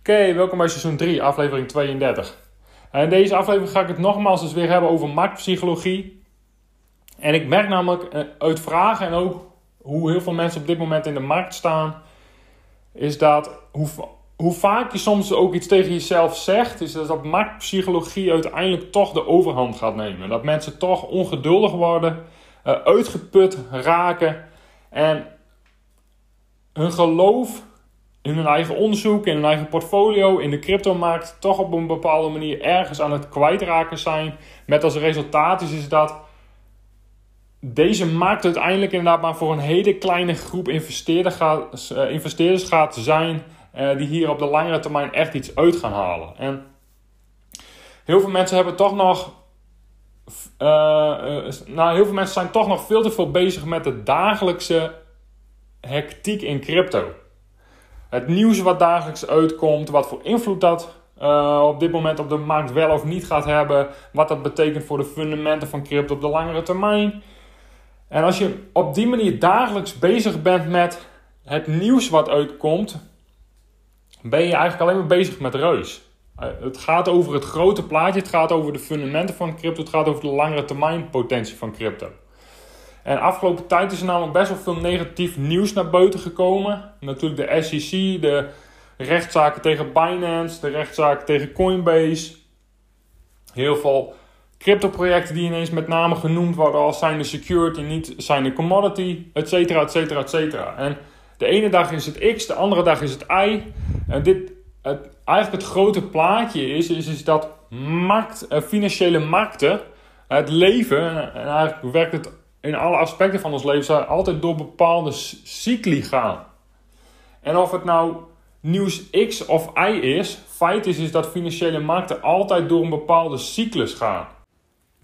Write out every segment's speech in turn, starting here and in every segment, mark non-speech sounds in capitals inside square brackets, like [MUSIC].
Oké, welkom bij seizoen 3, aflevering 32. In deze aflevering ga ik het nogmaals eens weer hebben over marktpsychologie. En ik merk namelijk eh, uit vragen en ook hoe heel veel mensen op dit moment in de markt staan, is dat hoe, hoe vaak je soms ook iets tegen jezelf zegt, is dat marktpsychologie uiteindelijk toch de overhand gaat nemen. Dat mensen toch ongeduldig worden, uh, uitgeput raken en hun geloof in hun eigen onderzoek, in hun eigen portfolio, in de cryptomarkt, toch op een bepaalde manier ergens aan het kwijtraken zijn. Met als resultaat is, is dat deze markt uiteindelijk inderdaad maar voor een hele kleine groep investeerders gaat, uh, investeerders gaat zijn. Uh, die hier op de langere termijn echt iets uit gaan halen. En heel veel mensen hebben toch nog. Uh, nou, heel veel mensen zijn toch nog veel te veel bezig met de dagelijkse hectiek in crypto. Het nieuws wat dagelijks uitkomt, wat voor invloed dat uh, op dit moment op de markt wel of niet gaat hebben, wat dat betekent voor de fundamenten van crypto op de langere termijn. En als je op die manier dagelijks bezig bent met het nieuws wat uitkomt, ben je eigenlijk alleen maar bezig met reus. Uh, het gaat over het grote plaatje, het gaat over de fundamenten van crypto, het gaat over de langere termijn potentie van crypto. En afgelopen tijd is er namelijk best wel veel negatief nieuws naar buiten gekomen. Natuurlijk de SEC, de rechtszaken tegen Binance, de rechtszaken tegen Coinbase. Heel veel crypto-projecten die ineens met name genoemd worden als zijn de security, niet zijn de commodity, et cetera, et cetera, et cetera. En de ene dag is het X, de andere dag is het Y. En dit, het, eigenlijk het grote plaatje is, is, is dat markt, eh, financiële markten, het leven, en eigenlijk werkt het in alle aspecten van ons leven zijn altijd door bepaalde cycli gaan. En of het nou nieuws X of Y is, feit is, is dat financiële markten altijd door een bepaalde cyclus gaan.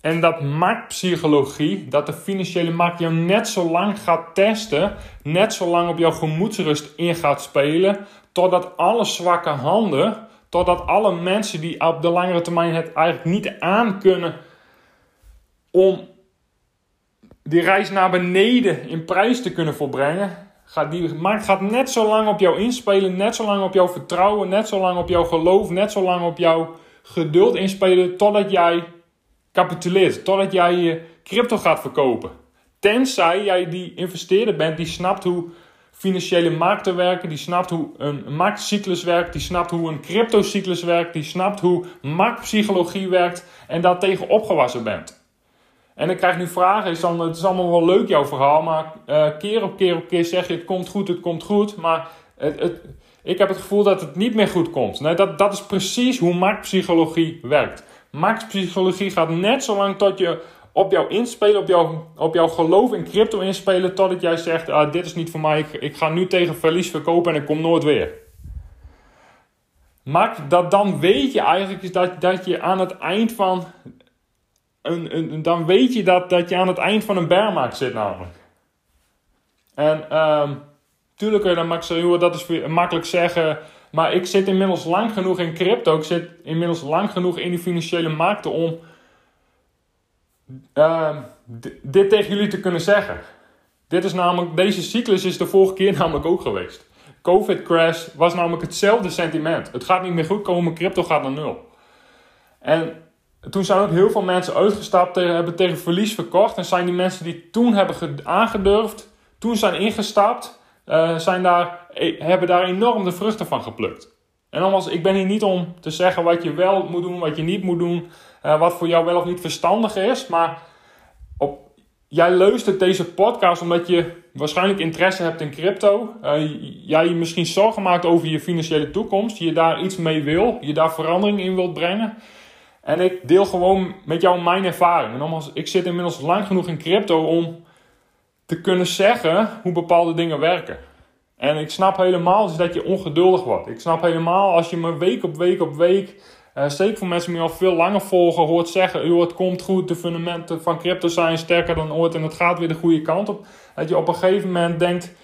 En dat marktpsychologie, dat de financiële markt jou net zo lang gaat testen, net zo lang op jouw gemoedsrust in gaat spelen, totdat alle zwakke handen, totdat alle mensen die op de langere termijn het eigenlijk niet aankunnen om die reis naar beneden in prijs te kunnen volbrengen. Gaat die markt gaat net zo lang op jou inspelen, net zo lang op jouw vertrouwen, net zo lang op jouw geloof, net zo lang op jouw geduld inspelen totdat jij capituleert, totdat jij je crypto gaat verkopen. Tenzij jij die investeerder bent die snapt hoe financiële markten werken, die snapt hoe een marktcyclus werkt, die snapt hoe een cryptocyclus werkt, die snapt hoe marktpsychologie werkt en daar tegen opgewassen bent. En ik krijg nu vragen, is dan, het is allemaal wel leuk jouw verhaal, maar uh, keer op keer op keer zeg je het komt goed, het komt goed. Maar het, het, ik heb het gevoel dat het niet meer goed komt. Nee, dat, dat is precies hoe marktpsychologie werkt. Marktpsychologie gaat net zo lang tot je op jou inspelen, op, jou, op jouw geloof in crypto inspelen, totdat jij zegt, ah, dit is niet voor mij, ik, ik ga nu tegen verlies verkopen en ik kom nooit weer. Maar dat dan weet je eigenlijk dat, dat je aan het eind van dan weet je dat, dat je aan het eind van een bearmarkt zit namelijk. En um, tuurlijk kun je dan dat is makkelijk zeggen, maar ik zit inmiddels lang genoeg in crypto, ik zit inmiddels lang genoeg in die financiële markten om uh, dit tegen jullie te kunnen zeggen. Dit is namelijk, deze cyclus is de vorige keer [LAUGHS] namelijk ook geweest. Covid crash was namelijk hetzelfde sentiment. Het gaat niet meer goed komen, crypto gaat naar nul. En toen zijn ook heel veel mensen uitgestapt, hebben tegen verlies verkocht. En zijn die mensen die toen hebben aangedurfd, toen zijn ingestapt, uh, zijn daar, e-, hebben daar enorm de vruchten van geplukt. En nogmaals, ik ben hier niet om te zeggen wat je wel moet doen, wat je niet moet doen, uh, wat voor jou wel of niet verstandig is. Maar op, jij luistert deze podcast omdat je waarschijnlijk interesse hebt in crypto. Uh, jij je misschien zorgen maakt over je financiële toekomst, je daar iets mee wil, je daar verandering in wilt brengen. En ik deel gewoon met jou mijn ervaring. En ik zit inmiddels lang genoeg in crypto om te kunnen zeggen hoe bepaalde dingen werken. En ik snap helemaal dat je ongeduldig wordt. Ik snap helemaal als je me week op week op week, uh, zeker voor mensen die me al veel langer volgen, hoort zeggen: joh, het komt goed, de fundamenten van crypto zijn sterker dan ooit en het gaat weer de goede kant op. Dat je op een gegeven moment denkt,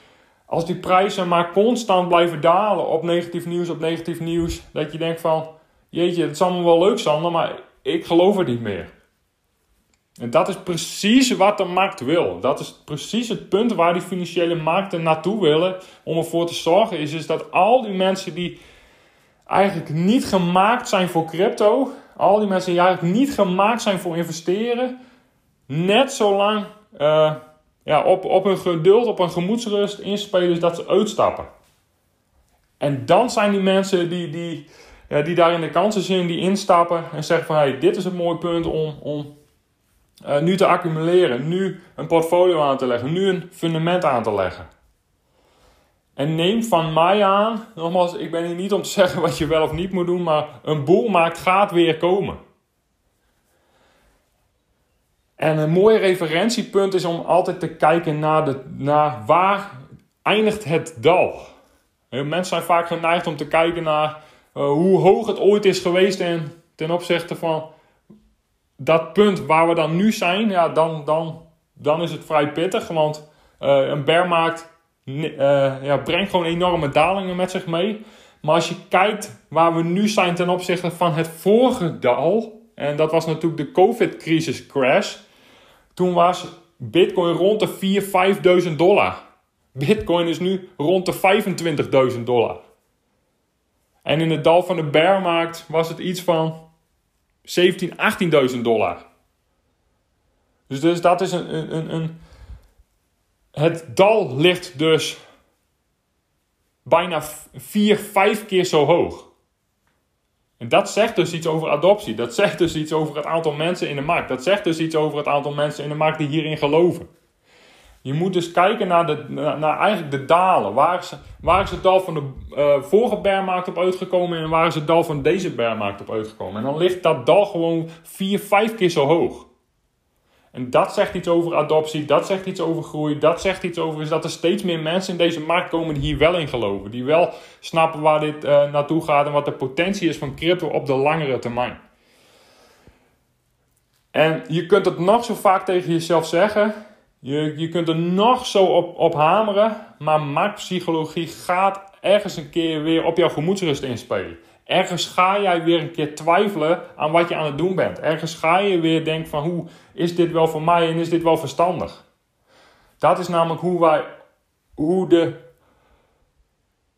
als die prijzen maar constant blijven dalen op negatief nieuws, op negatief nieuws, dat je denkt van, jeetje, het is allemaal wel leuk Sander, maar ik geloof het niet meer. En dat is precies wat de markt wil. Dat is precies het punt waar die financiële markten naartoe willen. Om ervoor te zorgen is, is dat al die mensen die eigenlijk niet gemaakt zijn voor crypto. Al die mensen die eigenlijk niet gemaakt zijn voor investeren. Net zo lang uh, ja, op, op hun geduld, op een gemoedsrust inspelen dat ze uitstappen. En dan zijn die mensen die, die, die daar in de kansen zien, die instappen en zeggen van hey, dit is een mooi punt om, om uh, nu te accumuleren, nu een portfolio aan te leggen, nu een fundament aan te leggen. En neem van mij aan, nogmaals, ik ben hier niet om te [LAUGHS] zeggen wat je wel of niet moet doen, maar een boelmarkt gaat weer komen. En een mooi referentiepunt is om altijd te kijken naar, de, naar waar eindigt het dal. Mensen zijn vaak geneigd om te kijken naar uh, hoe hoog het ooit is geweest en ten opzichte van dat punt waar we dan nu zijn, ja, dan, dan, dan is het vrij pittig. Want uh, een bearmarkt uh, ja, brengt gewoon enorme dalingen met zich mee. Maar als je kijkt waar we nu zijn ten opzichte van het vorige dal, en dat was natuurlijk de COVID-crisis crash, toen was Bitcoin rond de 4.000, 5.000 dollar. Bitcoin is nu rond de 25.000 dollar. En in het dal van de bearmarkt was het iets van 17, 18.000 dollar. Dus, dus dat is een, een, een. Het dal ligt dus bijna 4, 5 keer zo hoog. En dat zegt dus iets over adoptie. Dat zegt dus iets over het aantal mensen in de markt. Dat zegt dus iets over het aantal mensen in de markt die hierin geloven. Je moet dus kijken naar, de, naar, eigenlijk de dalen. Waar is, waar is het dal van de uh, vorige bearmarkt op uitgekomen en waar is het dal van deze bearmarkt op uitgekomen? En dan ligt dat dal gewoon 4, 5 keer zo hoog. En dat zegt iets over adoptie, dat zegt iets over groei, dat zegt iets over is dat er steeds meer mensen in deze markt komen die hier wel in geloven. Die wel snappen waar dit uh, naartoe gaat en wat de potentie is van crypto op de langere termijn. En je kunt het nog zo vaak tegen jezelf zeggen. Je, je kunt er nog zo op, op hameren, maar marktpsychologie gaat ergens een keer weer op jouw gemoedsrust inspelen. Ergens ga jij weer een keer twijfelen aan wat je aan het doen bent. Ergens ga je weer denken van hoe is dit wel voor mij en is dit wel verstandig. Dat is namelijk hoe wij, hoe de,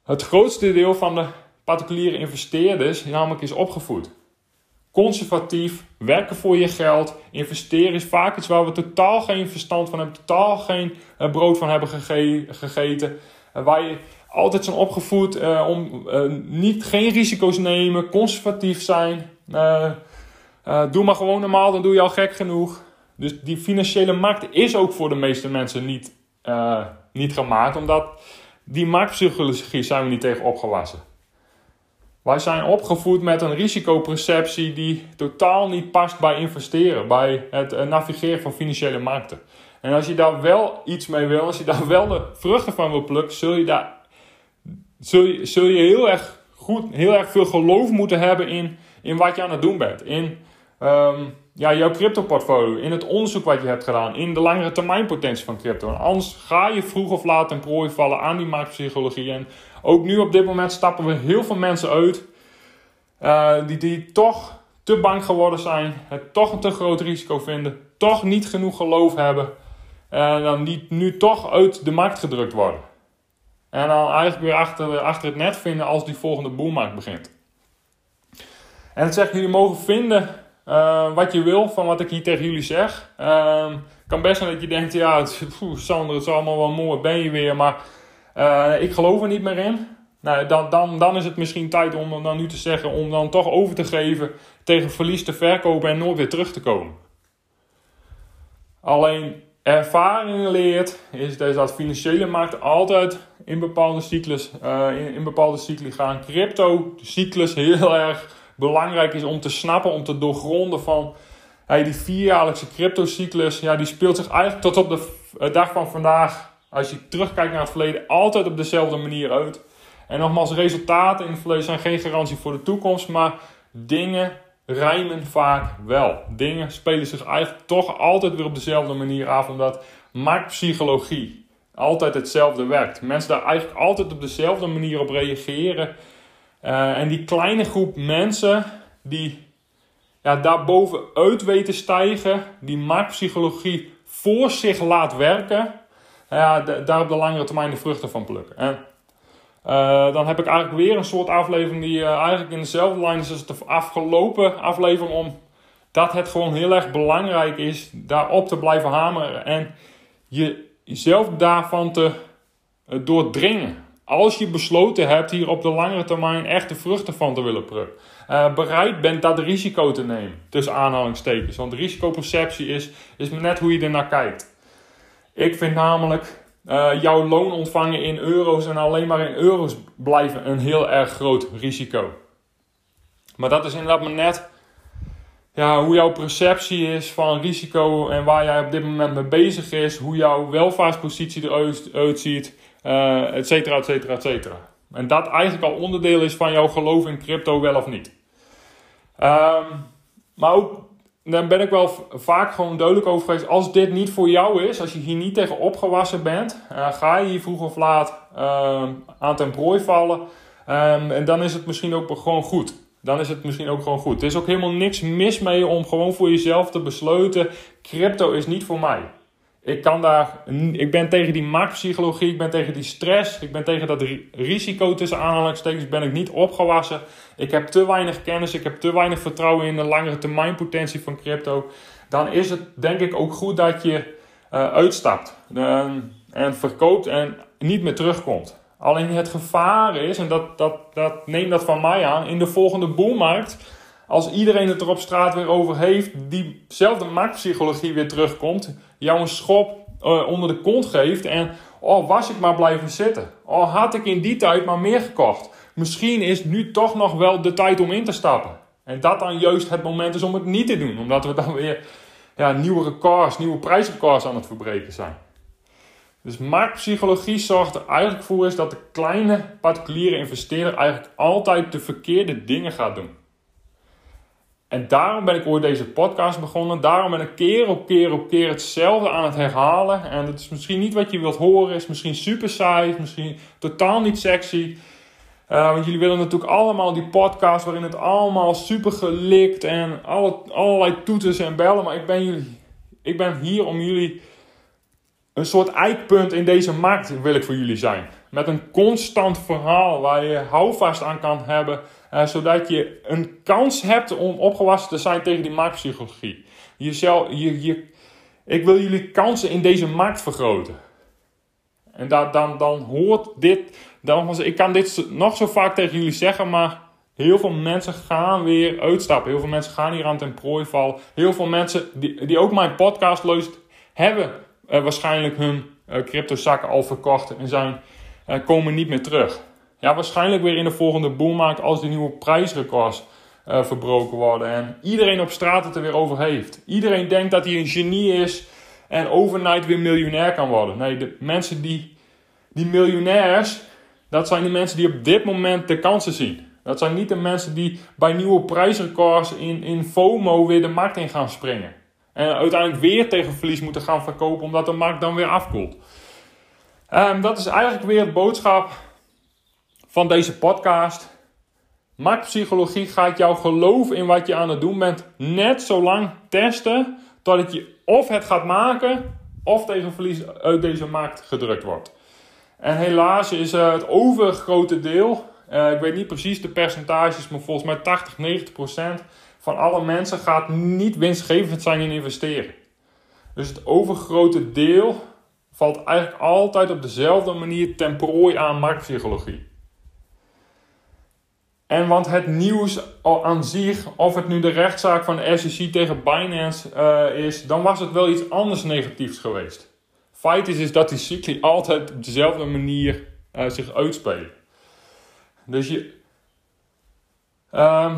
het grootste deel van de particuliere investeerders namelijk is opgevoed conservatief, werken voor je geld, investeren is vaak iets waar we totaal geen verstand van hebben, totaal geen uh, brood van hebben gegeten. Uh, waar je altijd zijn opgevoed uh, om niet, geen risico's nemen, conservatief zijn. doe maar gewoon normaal, dan doe je al gek genoeg. Dus die financiële markt is ook voor de meeste mensen niet, niet gemaakt, omdat die marktpsychologie zijn we niet tegen opgewassen. Wij zijn opgevoed met een risicoperceptie die totaal niet past bij investeren, bij het eh, navigeren van financiële markten. En als je daar wel iets mee wil, als je daar wel de vruchten van wil plukken, zul je daar zul je, zul je heel erg goed, heel erg veel geloof moeten hebben in, in wat je aan het doen bent. In um, ja, jouw crypto-portfolio, in het onderzoek wat je hebt gedaan, in de langere termijn potentie van crypto. Anders ga je vroeg of laat een prooi vallen aan die marktpsychologie. En ook nu op dit moment stappen we heel veel mensen uit uh, die, die toch te bang geworden zijn, het toch een te groot risico vinden, toch niet genoeg geloof hebben. En dan niet, nu toch uit de markt gedrukt worden. En dan eigenlijk weer achter, achter het net vinden als die volgende boelmarkt begint. En het zegt, jullie mogen vinden uh, wat je wil van wat ik hier tegen jullie zeg. Uh, kan best zijn dat je denkt, ja, Sander, het is allemaal wel mooi, ben je weer, maar uh, ik geloof er niet meer in. Nou, dan, dan, dan is het misschien tijd om dan nu te zeggen, om dan toch over te geven tegen verlies te verkopen en nooit weer terug te komen. Alleen ervaring leert, is dat financiële markten altijd in bepaalde cyclus, uh, in, in bepaalde cycli gaan. Crypto, de cyclus heel erg belangrijk is om te snappen, om te doorgronden van hey, die vierjaarlijkse cryptocyclus, ja, die speelt zich eigenlijk tot op de de dag van vandaag, als je terugkijkt naar het verleden, altijd op dezelfde manier uit. En nogmaals, resultaten in het verleden zijn geen garantie voor de toekomst, maar dingen rijmen vaak wel. Dingen spelen zich eigenlijk toch altijd weer op dezelfde manier af, omdat marktpsychologie altijd hetzelfde werkt. Mensen daar eigenlijk altijd op dezelfde manier op reageren. Uh, en die kleine groep mensen die ja, daarboven uit stijgen, die marktpsychologie voor zich laat werken, ja, daar op de langere termijn de vruchten van plukken. En uh, dan heb ik eigenlijk weer een soort aflevering die uh, eigenlijk in dezelfde lijn is als de afgelopen aflevering. Omdat het gewoon heel erg belangrijk is daarop te blijven hameren. En je, jezelf daarvan te doordringen. Als je besloten hebt hier op de langere termijn echt de vruchten van te willen plukken. bereid bent dat risico te nemen. Tussen aanhalingstekens. Want risicoperceptie is, is net hoe je er naar kijkt. Ik vind namelijk uh, jouw loon ontvangen in euro's en alleen maar in euro's blijven een heel erg groot risico. Maar dat is inderdaad maar net ja, hoe jouw perceptie is van risico en waar jij op dit moment mee bezig is, hoe jouw welvaartspositie eruit ziet, uh, et cetera, et cetera, et cetera. En dat eigenlijk al onderdeel is van jouw geloof in crypto, wel of niet. Um, maar ook dan ben ik wel vaak gewoon duidelijk over geweest. Als dit niet voor jou is, als je hier niet tegen opgewassen bent, uh, ga je hier vroeg of laat uh, aan ten prooi vallen. Um, en dan is het misschien ook gewoon goed. Dan is het misschien ook gewoon goed. Er is ook helemaal niks mis mee om gewoon voor jezelf te besluiten: crypto is niet voor mij. Ik, kan daar, ik ben tegen die marktpsychologie, ik ben tegen die stress, ik ben tegen dat risico tussen aanhalingstekens, ben ik niet opgewassen. Ik heb te weinig kennis, ik heb te weinig vertrouwen in de langere termijn potentie van crypto. Dan is het denk ik ook goed dat je uh, uitstapt uh, en verkoopt en niet meer terugkomt. Alleen het gevaar is, en dat, dat, dat neem dat van mij aan, in de volgende boelmarkt, als iedereen het er op straat weer over heeft, diezelfde marktpsychologie weer terugkomt, jou een schop uh, onder de kont geeft en oh, was ik maar blijven zitten. Oh, had ik in die tijd maar meer gekocht. Misschien is nu toch nog wel de tijd om in te stappen. En dat dan juist het moment is om het niet te doen, omdat we dan weer ja, nieuwe records, nieuwe prijsrecords aan het verbreken zijn. Dus marktpsychologie zorgt er eigenlijk voor is dat de kleine particuliere investeerder eigenlijk altijd de verkeerde dingen gaat doen. En daarom ben ik ooit deze podcast begonnen. Daarom ben ik keer op keer op keer hetzelfde aan het herhalen. En het is misschien niet wat je wilt horen. is misschien super saai. misschien totaal niet sexy. Uh, want jullie willen natuurlijk allemaal die podcast waarin het allemaal super gelikt en alle, allerlei toeters en bellen. Maar ik ben, jullie, ik ben hier om jullie een soort eikpunt in deze markt wil ik voor jullie zijn. Met een constant verhaal waar je houvast aan kan hebben. Uh, zodat je een kans hebt om opgewassen te zijn tegen die marktpsychologie. Jezelf, je, je, ik wil jullie kansen in deze markt vergroten. En da, dan, dan hoort dit. Dan, ik kan dit nog zo vaak tegen jullie zeggen, maar heel veel mensen gaan weer uitstappen. Heel veel mensen gaan hier aan ten prooi vallen. Heel veel mensen die, die ook mijn podcast luisteren, hebben uh, waarschijnlijk hun uh, al verkocht en zijn, komen niet meer terug. Ja, waarschijnlijk weer in de volgende boelmarkt als die nieuwe prijsrecords verbroken worden. En iedereen op straat het er weer over heeft. Iedereen denkt dat hij een genie is en overnight weer miljonair kan worden. Nee, de mensen die, die miljonairs, dat zijn de mensen die op dit moment de kansen zien. Dat zijn niet de mensen die bij nieuwe prijsrecords in, in FOMO weer de markt in gaan springen. En uiteindelijk weer tegen verlies moeten gaan verkopen omdat de markt dan weer afkoelt. Um, dat is eigenlijk weer de boodschap van deze podcast. Marktpsychologie gaat jouw geloof in wat je aan het doen bent net zo lang testen totdat je of het gaat maken of tegen verlies uit deze markt gedrukt wordt. En helaas is uh, het overgrote deel, uh, ik weet niet precies de percentages, maar volgens mij 80, 90 procent van alle mensen gaat niet winstgevend zijn in investeren. Dus het overgrote deel valt eigenlijk altijd op dezelfde manier ten prooi aan marktpsychologie. En want het nieuws aan zich, of het nu de rechtszaak van de SEC tegen Binance uh, is, dan was het wel iets anders negatiefs geweest. Feit is, is dat die cycli altijd op dezelfde manier uh, zich uitspelen. Dus je, uh,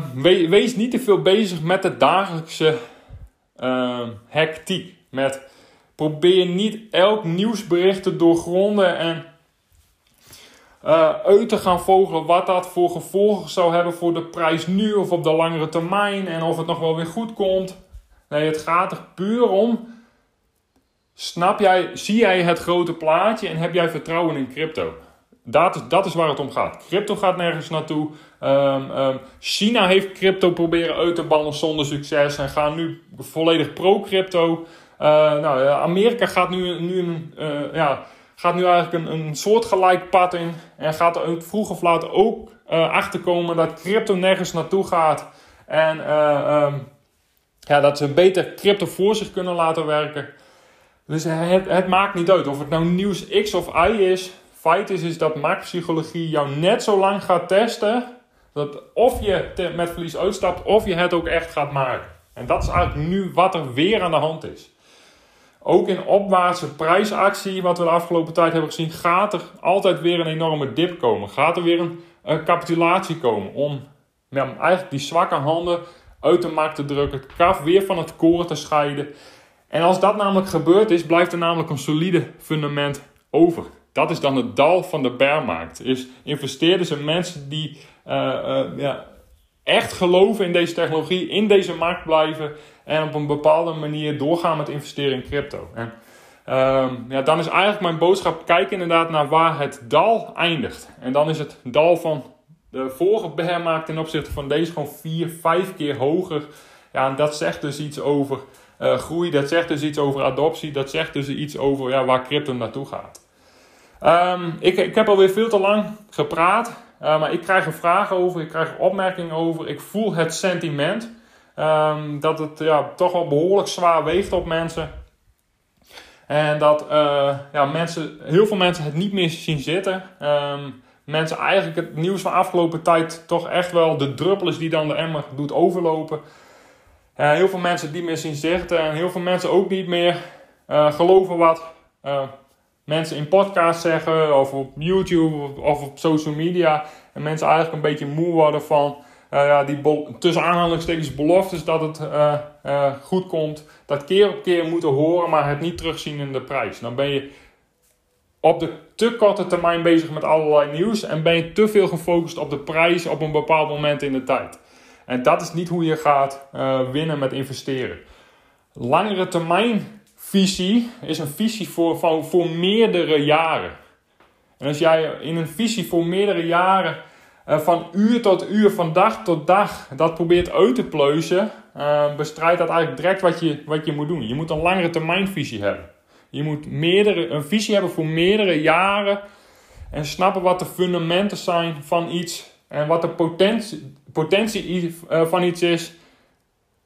wees niet te veel bezig met de dagelijkse uh, hectiek. Met Probeer niet elk nieuwsbericht te doorgronden en uh, uit te gaan vogelen wat dat voor gevolgen zou hebben voor de prijs nu of op de langere termijn en of het nog wel weer goed komt. Nee, het gaat er puur om. Snap jij, zie jij het grote plaatje en heb jij vertrouwen in crypto? Dat is, dat is waar het om gaat. Crypto gaat nergens naartoe. Um, um, China heeft crypto proberen uit te bannen zonder succes en gaat nu volledig pro-crypto. Uh, nou, Amerika gaat nu, nu, uh, ja, gaat nu eigenlijk een, een soortgelijk pad in. En gaat er vroeg of laat ook uh, achterkomen dat crypto nergens naartoe gaat. En um, ja, dat ze beter crypto voor zich kunnen laten werken. Dus het, het maakt niet uit of het nou nieuws X of Y is. Feit is, is dat marktpsychologie jou net zo lang gaat testen. Dat of je met verlies uitstapt of je het ook echt gaat maken. En dat is eigenlijk nu wat er weer aan de hand is. Ook in opwaartse prijsactie, wat we de afgelopen tijd hebben gezien, gaat er altijd weer een enorme dip komen. Gaat er weer een, capitulatie komen om ja, eigenlijk die zwakke handen uit de markt te drukken, het kaf weer van het koren te scheiden. En als dat namelijk gebeurd is, blijft er namelijk een solide fundament over. Dat is dan het dal van de bearmarkt. Is investeerders en mensen die uh, uh, ja, echt geloven in deze technologie, in deze markt blijven en op een bepaalde manier doorgaan met investeren in crypto. En uh, ja, dan is eigenlijk mijn boodschap: kijk inderdaad naar waar het dal eindigt. En dan is het dal van de vorige bearmarkt ten opzichte van deze gewoon vier, vijf keer hoger. Ja, en dat zegt dus iets over uh, groei, dat zegt dus iets over adoptie, dat zegt dus iets over ja, waar crypto naartoe gaat. Um, ik, ik heb alweer veel te lang gepraat, uh, maar ik krijg er vragen over, ik krijg er opmerkingen over. Ik voel het sentiment um, dat het ja, toch wel behoorlijk zwaar weegt op mensen. En dat uh, ja, mensen, heel veel mensen het niet meer zien zitten. Um, mensen eigenlijk het nieuws van afgelopen tijd toch echt wel de druppel is die dan de emmer doet overlopen. Heel veel mensen die meer zien zitten en heel veel mensen ook niet meer uh, geloven wat uh, mensen in podcasts zeggen of op YouTube of op social media. En mensen eigenlijk een beetje moe worden van ja, die tussen aanhalingstekens beloftes dat het goed komt. Dat keer op keer moeten horen, maar het niet terugzien in de prijs. Dan ben je op de te korte termijn bezig met allerlei nieuws en ben je te veel gefocust op de prijs op een bepaald moment in de tijd. En dat is niet hoe je gaat winnen met investeren. Langere termijn visie is een visie voor, voor, voor meerdere jaren. En als jij in een visie voor meerdere jaren uh, van uur tot uur, van dag tot dag, dat probeert uit te pleuzen, uh, bestrijdt dat eigenlijk direct wat je, wat je moet doen. Je moet een langere termijn visie hebben. Je moet meerdere, een visie hebben voor meerdere jaren en snappen wat de fundamenten zijn van iets en wat de potentie, potentie eh, van iets is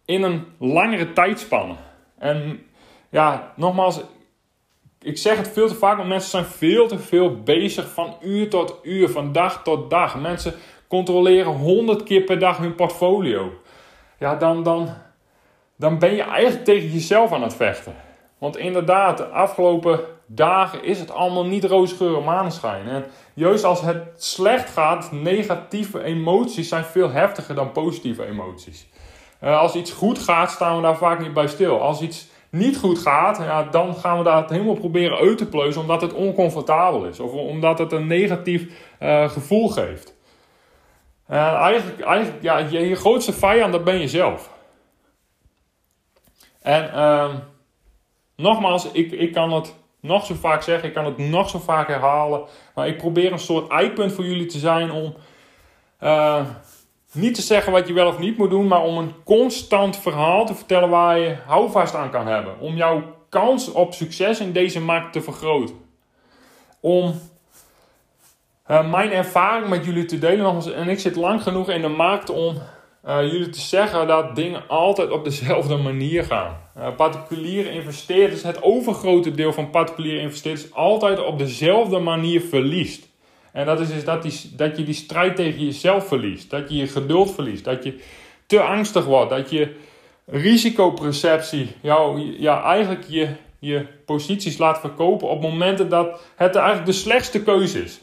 in een langere tijdspanne. En ja, nogmaals, ik zeg het veel te vaak, want mensen zijn veel te veel bezig van uur tot uur, van dag tot dag. Mensen controleren honderd keer per dag hun portfolio. Ja, dan, dan, dan ben je eigenlijk tegen jezelf aan het vechten. Want inderdaad, de afgelopen dagen is het allemaal niet roosgeur maneschijn. En juist als het slecht gaat, negatieve emoties zijn veel heftiger dan positieve emoties. Uh, als iets goed gaat, staan we daar vaak niet bij stil. Als iets niet goed gaat, ja, dan gaan we dat helemaal proberen uit te pleuzen omdat het oncomfortabel is. Of omdat het een negatief uh, gevoel geeft. Uh, eigenlijk, eigenlijk ja, je, je grootste vijand, dat ben je zelf. En ehm, nogmaals, ik, ik kan het nog zo vaak zeggen, ik kan het nog zo vaak herhalen. Maar ik probeer een soort eikpunt voor jullie te zijn om uh, niet te zeggen wat je wel of niet moet doen, maar om een constant verhaal te vertellen waar je houvast aan kan hebben. Om jouw kans op succes in deze markt te vergroten. Om uh, mijn ervaring met jullie te delen. En ik zit lang genoeg in de markt om uh, jullie te zeggen dat dingen altijd op dezelfde manier gaan. Uh, particuliere investeerders, het overgrote deel van particuliere investeerders, altijd op dezelfde manier verliest. En dat is dus dat, dat je die strijd tegen jezelf verliest. Dat je je geduld verliest. Dat je te angstig wordt. Dat je risicoperceptie jou, ja, eigenlijk je, je posities laat verkopen op momenten dat het eigenlijk de slechtste keuze is.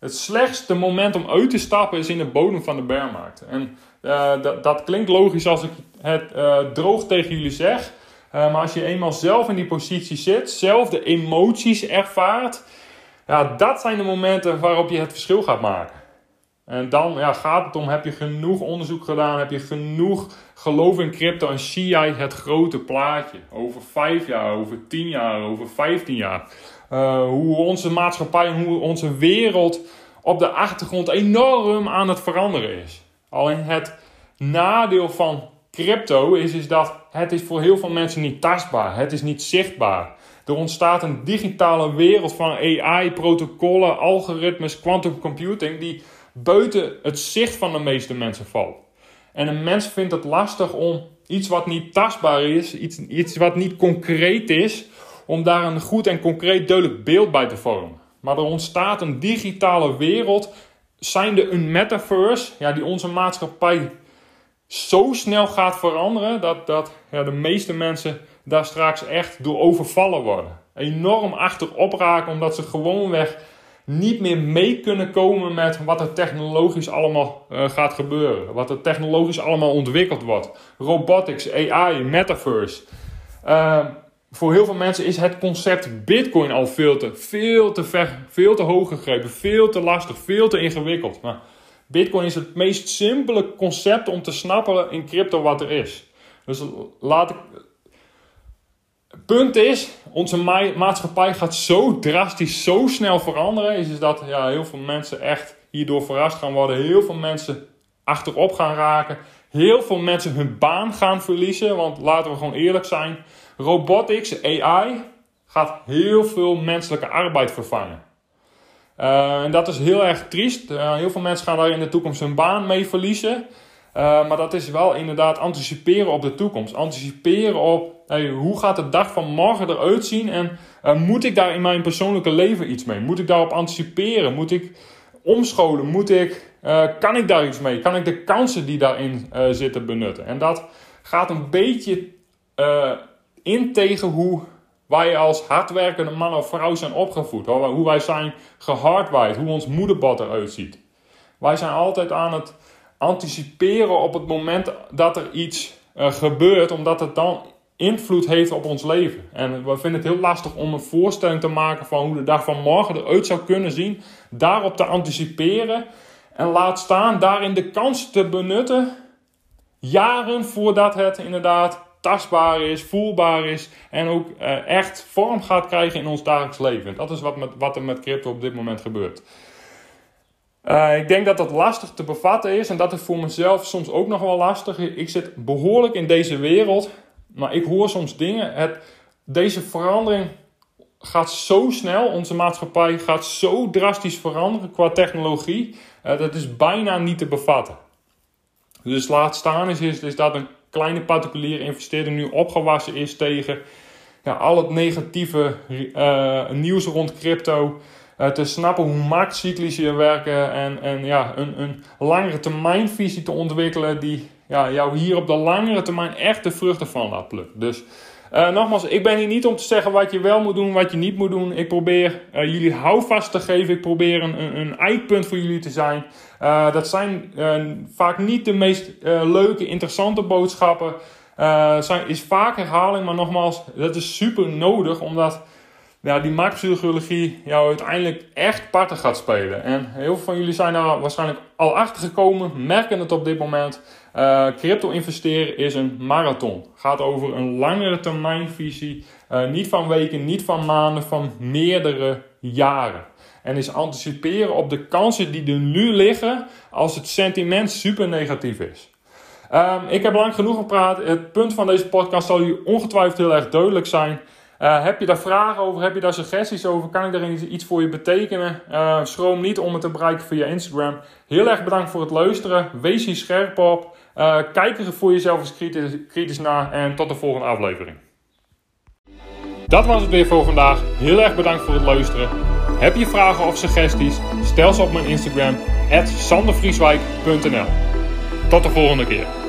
Het slechtste moment om uit te stappen is in de bodem van de bearmarkt. En uh, dat, dat klinkt logisch als ik het uh, droog tegen jullie zeg. maar als je eenmaal zelf in die positie zit, zelf de emoties ervaart, ja, dat zijn de momenten waarop je het verschil gaat maken. En dan ja, gaat het om, heb je genoeg onderzoek gedaan, heb je genoeg geloof in crypto en zie jij het grote plaatje over 5 jaar, over 10 jaar, over 15 jaar. Uh, hoe onze maatschappij en hoe onze wereld op de achtergrond enorm aan het veranderen is. Alleen het nadeel van crypto is, is dat het is voor heel veel mensen niet tastbaar. Het is niet zichtbaar. Er ontstaat een digitale wereld van AI, protocollen, algoritmes, quantum computing die buiten het zicht van de meeste mensen valt. En een mens vindt het lastig om iets wat niet tastbaar is, iets, iets wat niet concreet is, om daar een goed en concreet duidelijk beeld bij te vormen. Maar er ontstaat een digitale wereld, zijnde een metaverse, ja, die onze maatschappij zo snel gaat veranderen dat, dat ja, de meeste mensen daar straks echt door overvallen worden. Enorm achterop raken omdat ze gewoonweg niet meer mee kunnen komen met wat er technologisch allemaal uh, gaat gebeuren. Wat er technologisch allemaal ontwikkeld wordt. Robotics, AI, metaverse. Uh, voor heel veel mensen is het concept Bitcoin al veel te, veel te ver, veel te hoog gegrepen, veel te lastig, veel te ingewikkeld. Maar Bitcoin is het meest simpele concept om te snappen in crypto wat er is. Dus laat ik. Punt is, onze maatschappij gaat zo drastisch, zo snel veranderen. Is, is dat ja, heel veel mensen echt hierdoor verrast gaan worden. Heel veel mensen achterop gaan raken. Heel veel mensen hun baan gaan verliezen. Want laten we gewoon eerlijk zijn Robotics, AI, gaat heel veel menselijke arbeid vervangen. Uh, en dat is heel erg triest. Uh, heel veel mensen gaan daar in de toekomst hun baan mee verliezen. Uh, maar dat is wel inderdaad anticiperen op de toekomst. Anticiperen op hey, hoe gaat de dag van morgen eruit zien. En moet ik daar in mijn persoonlijke leven iets mee? Moet ik daarop anticiperen? Moet ik omscholen? Moet ik, kan ik daar iets mee? Kan ik de kansen die daarin zitten benutten? En dat gaat een beetje in tegen hoe wij als hardwerkende man of vrouw zijn opgevoed. Hoe wij zijn gehardwired, hoe ons moederbad eruit ziet. Wij zijn altijd aan het anticiperen op het moment dat er iets uh, gebeurt, omdat het dan invloed heeft op ons leven. En we vinden het heel lastig om een voorstelling te maken van hoe de dag van morgen eruit zou kunnen zien. Daarop te anticiperen en laat staan daarin de kans te benutten. Jaren voordat het inderdaad tastbaar is, voelbaar is en ook uh, echt vorm gaat krijgen in ons dagelijks leven. Dat is wat, met, wat er met crypto op dit moment gebeurt. Uh, ik denk dat dat lastig te bevatten is en dat is voor mezelf soms ook nog wel lastig. Ik zit behoorlijk in deze wereld, maar ik hoor soms dingen. Het, deze verandering gaat zo snel, onze maatschappij gaat zo drastisch veranderen qua technologie. Uh, dat is bijna niet te bevatten. Dus laat staan is, is, is dat een kleine particuliere investeerder nu opgewassen is tegen ja, al het negatieve uh, nieuws rond crypto. Uh, te snappen hoe marktcyclissen werken en, en ja, een, een langere termijnvisie te ontwikkelen die ja, jou hier op de langere termijn echt de vruchten van laat plukken. Dus uh, nogmaals, ik ben hier niet om te zeggen wat je wel moet doen, wat je niet moet doen. Ik probeer uh, jullie houvast te geven. Ik probeer een, een, eikpunt voor jullie te zijn. Uh, dat zijn vaak niet de meest leuke, interessante boodschappen. zijn, is vaak herhaling, maar nogmaals, dat is super nodig omdat ja, die marktpsychologie jou uiteindelijk echt parten gaat spelen. En heel veel van jullie zijn daar waarschijnlijk al achter gekomen, merken het op dit moment. Uh, crypto investeren is een marathon. Gaat over een langere termijnvisie. Uh, niet van weken, niet van maanden, van meerdere jaren. En is anticiperen op de kansen die er nu liggen als het sentiment super negatief is. Um, ik heb lang genoeg gepraat. Het punt van deze podcast zal u ongetwijfeld heel erg duidelijk zijn. Uh, heb je daar vragen over? Heb je daar suggesties over? Kan ik daar iets voor je betekenen? Uh, schroom niet om het te bereiken via Instagram. Heel erg bedankt voor het luisteren. Wees hier scherp op. Uh, kijk er voor jezelf eens kritisch, kritisch naar. En tot de volgende aflevering. Dat was het weer voor vandaag. Heel erg bedankt voor het luisteren. Heb je vragen of suggesties? Stel ze op mijn Instagram, sandervrieswijk.nl Tot de volgende keer.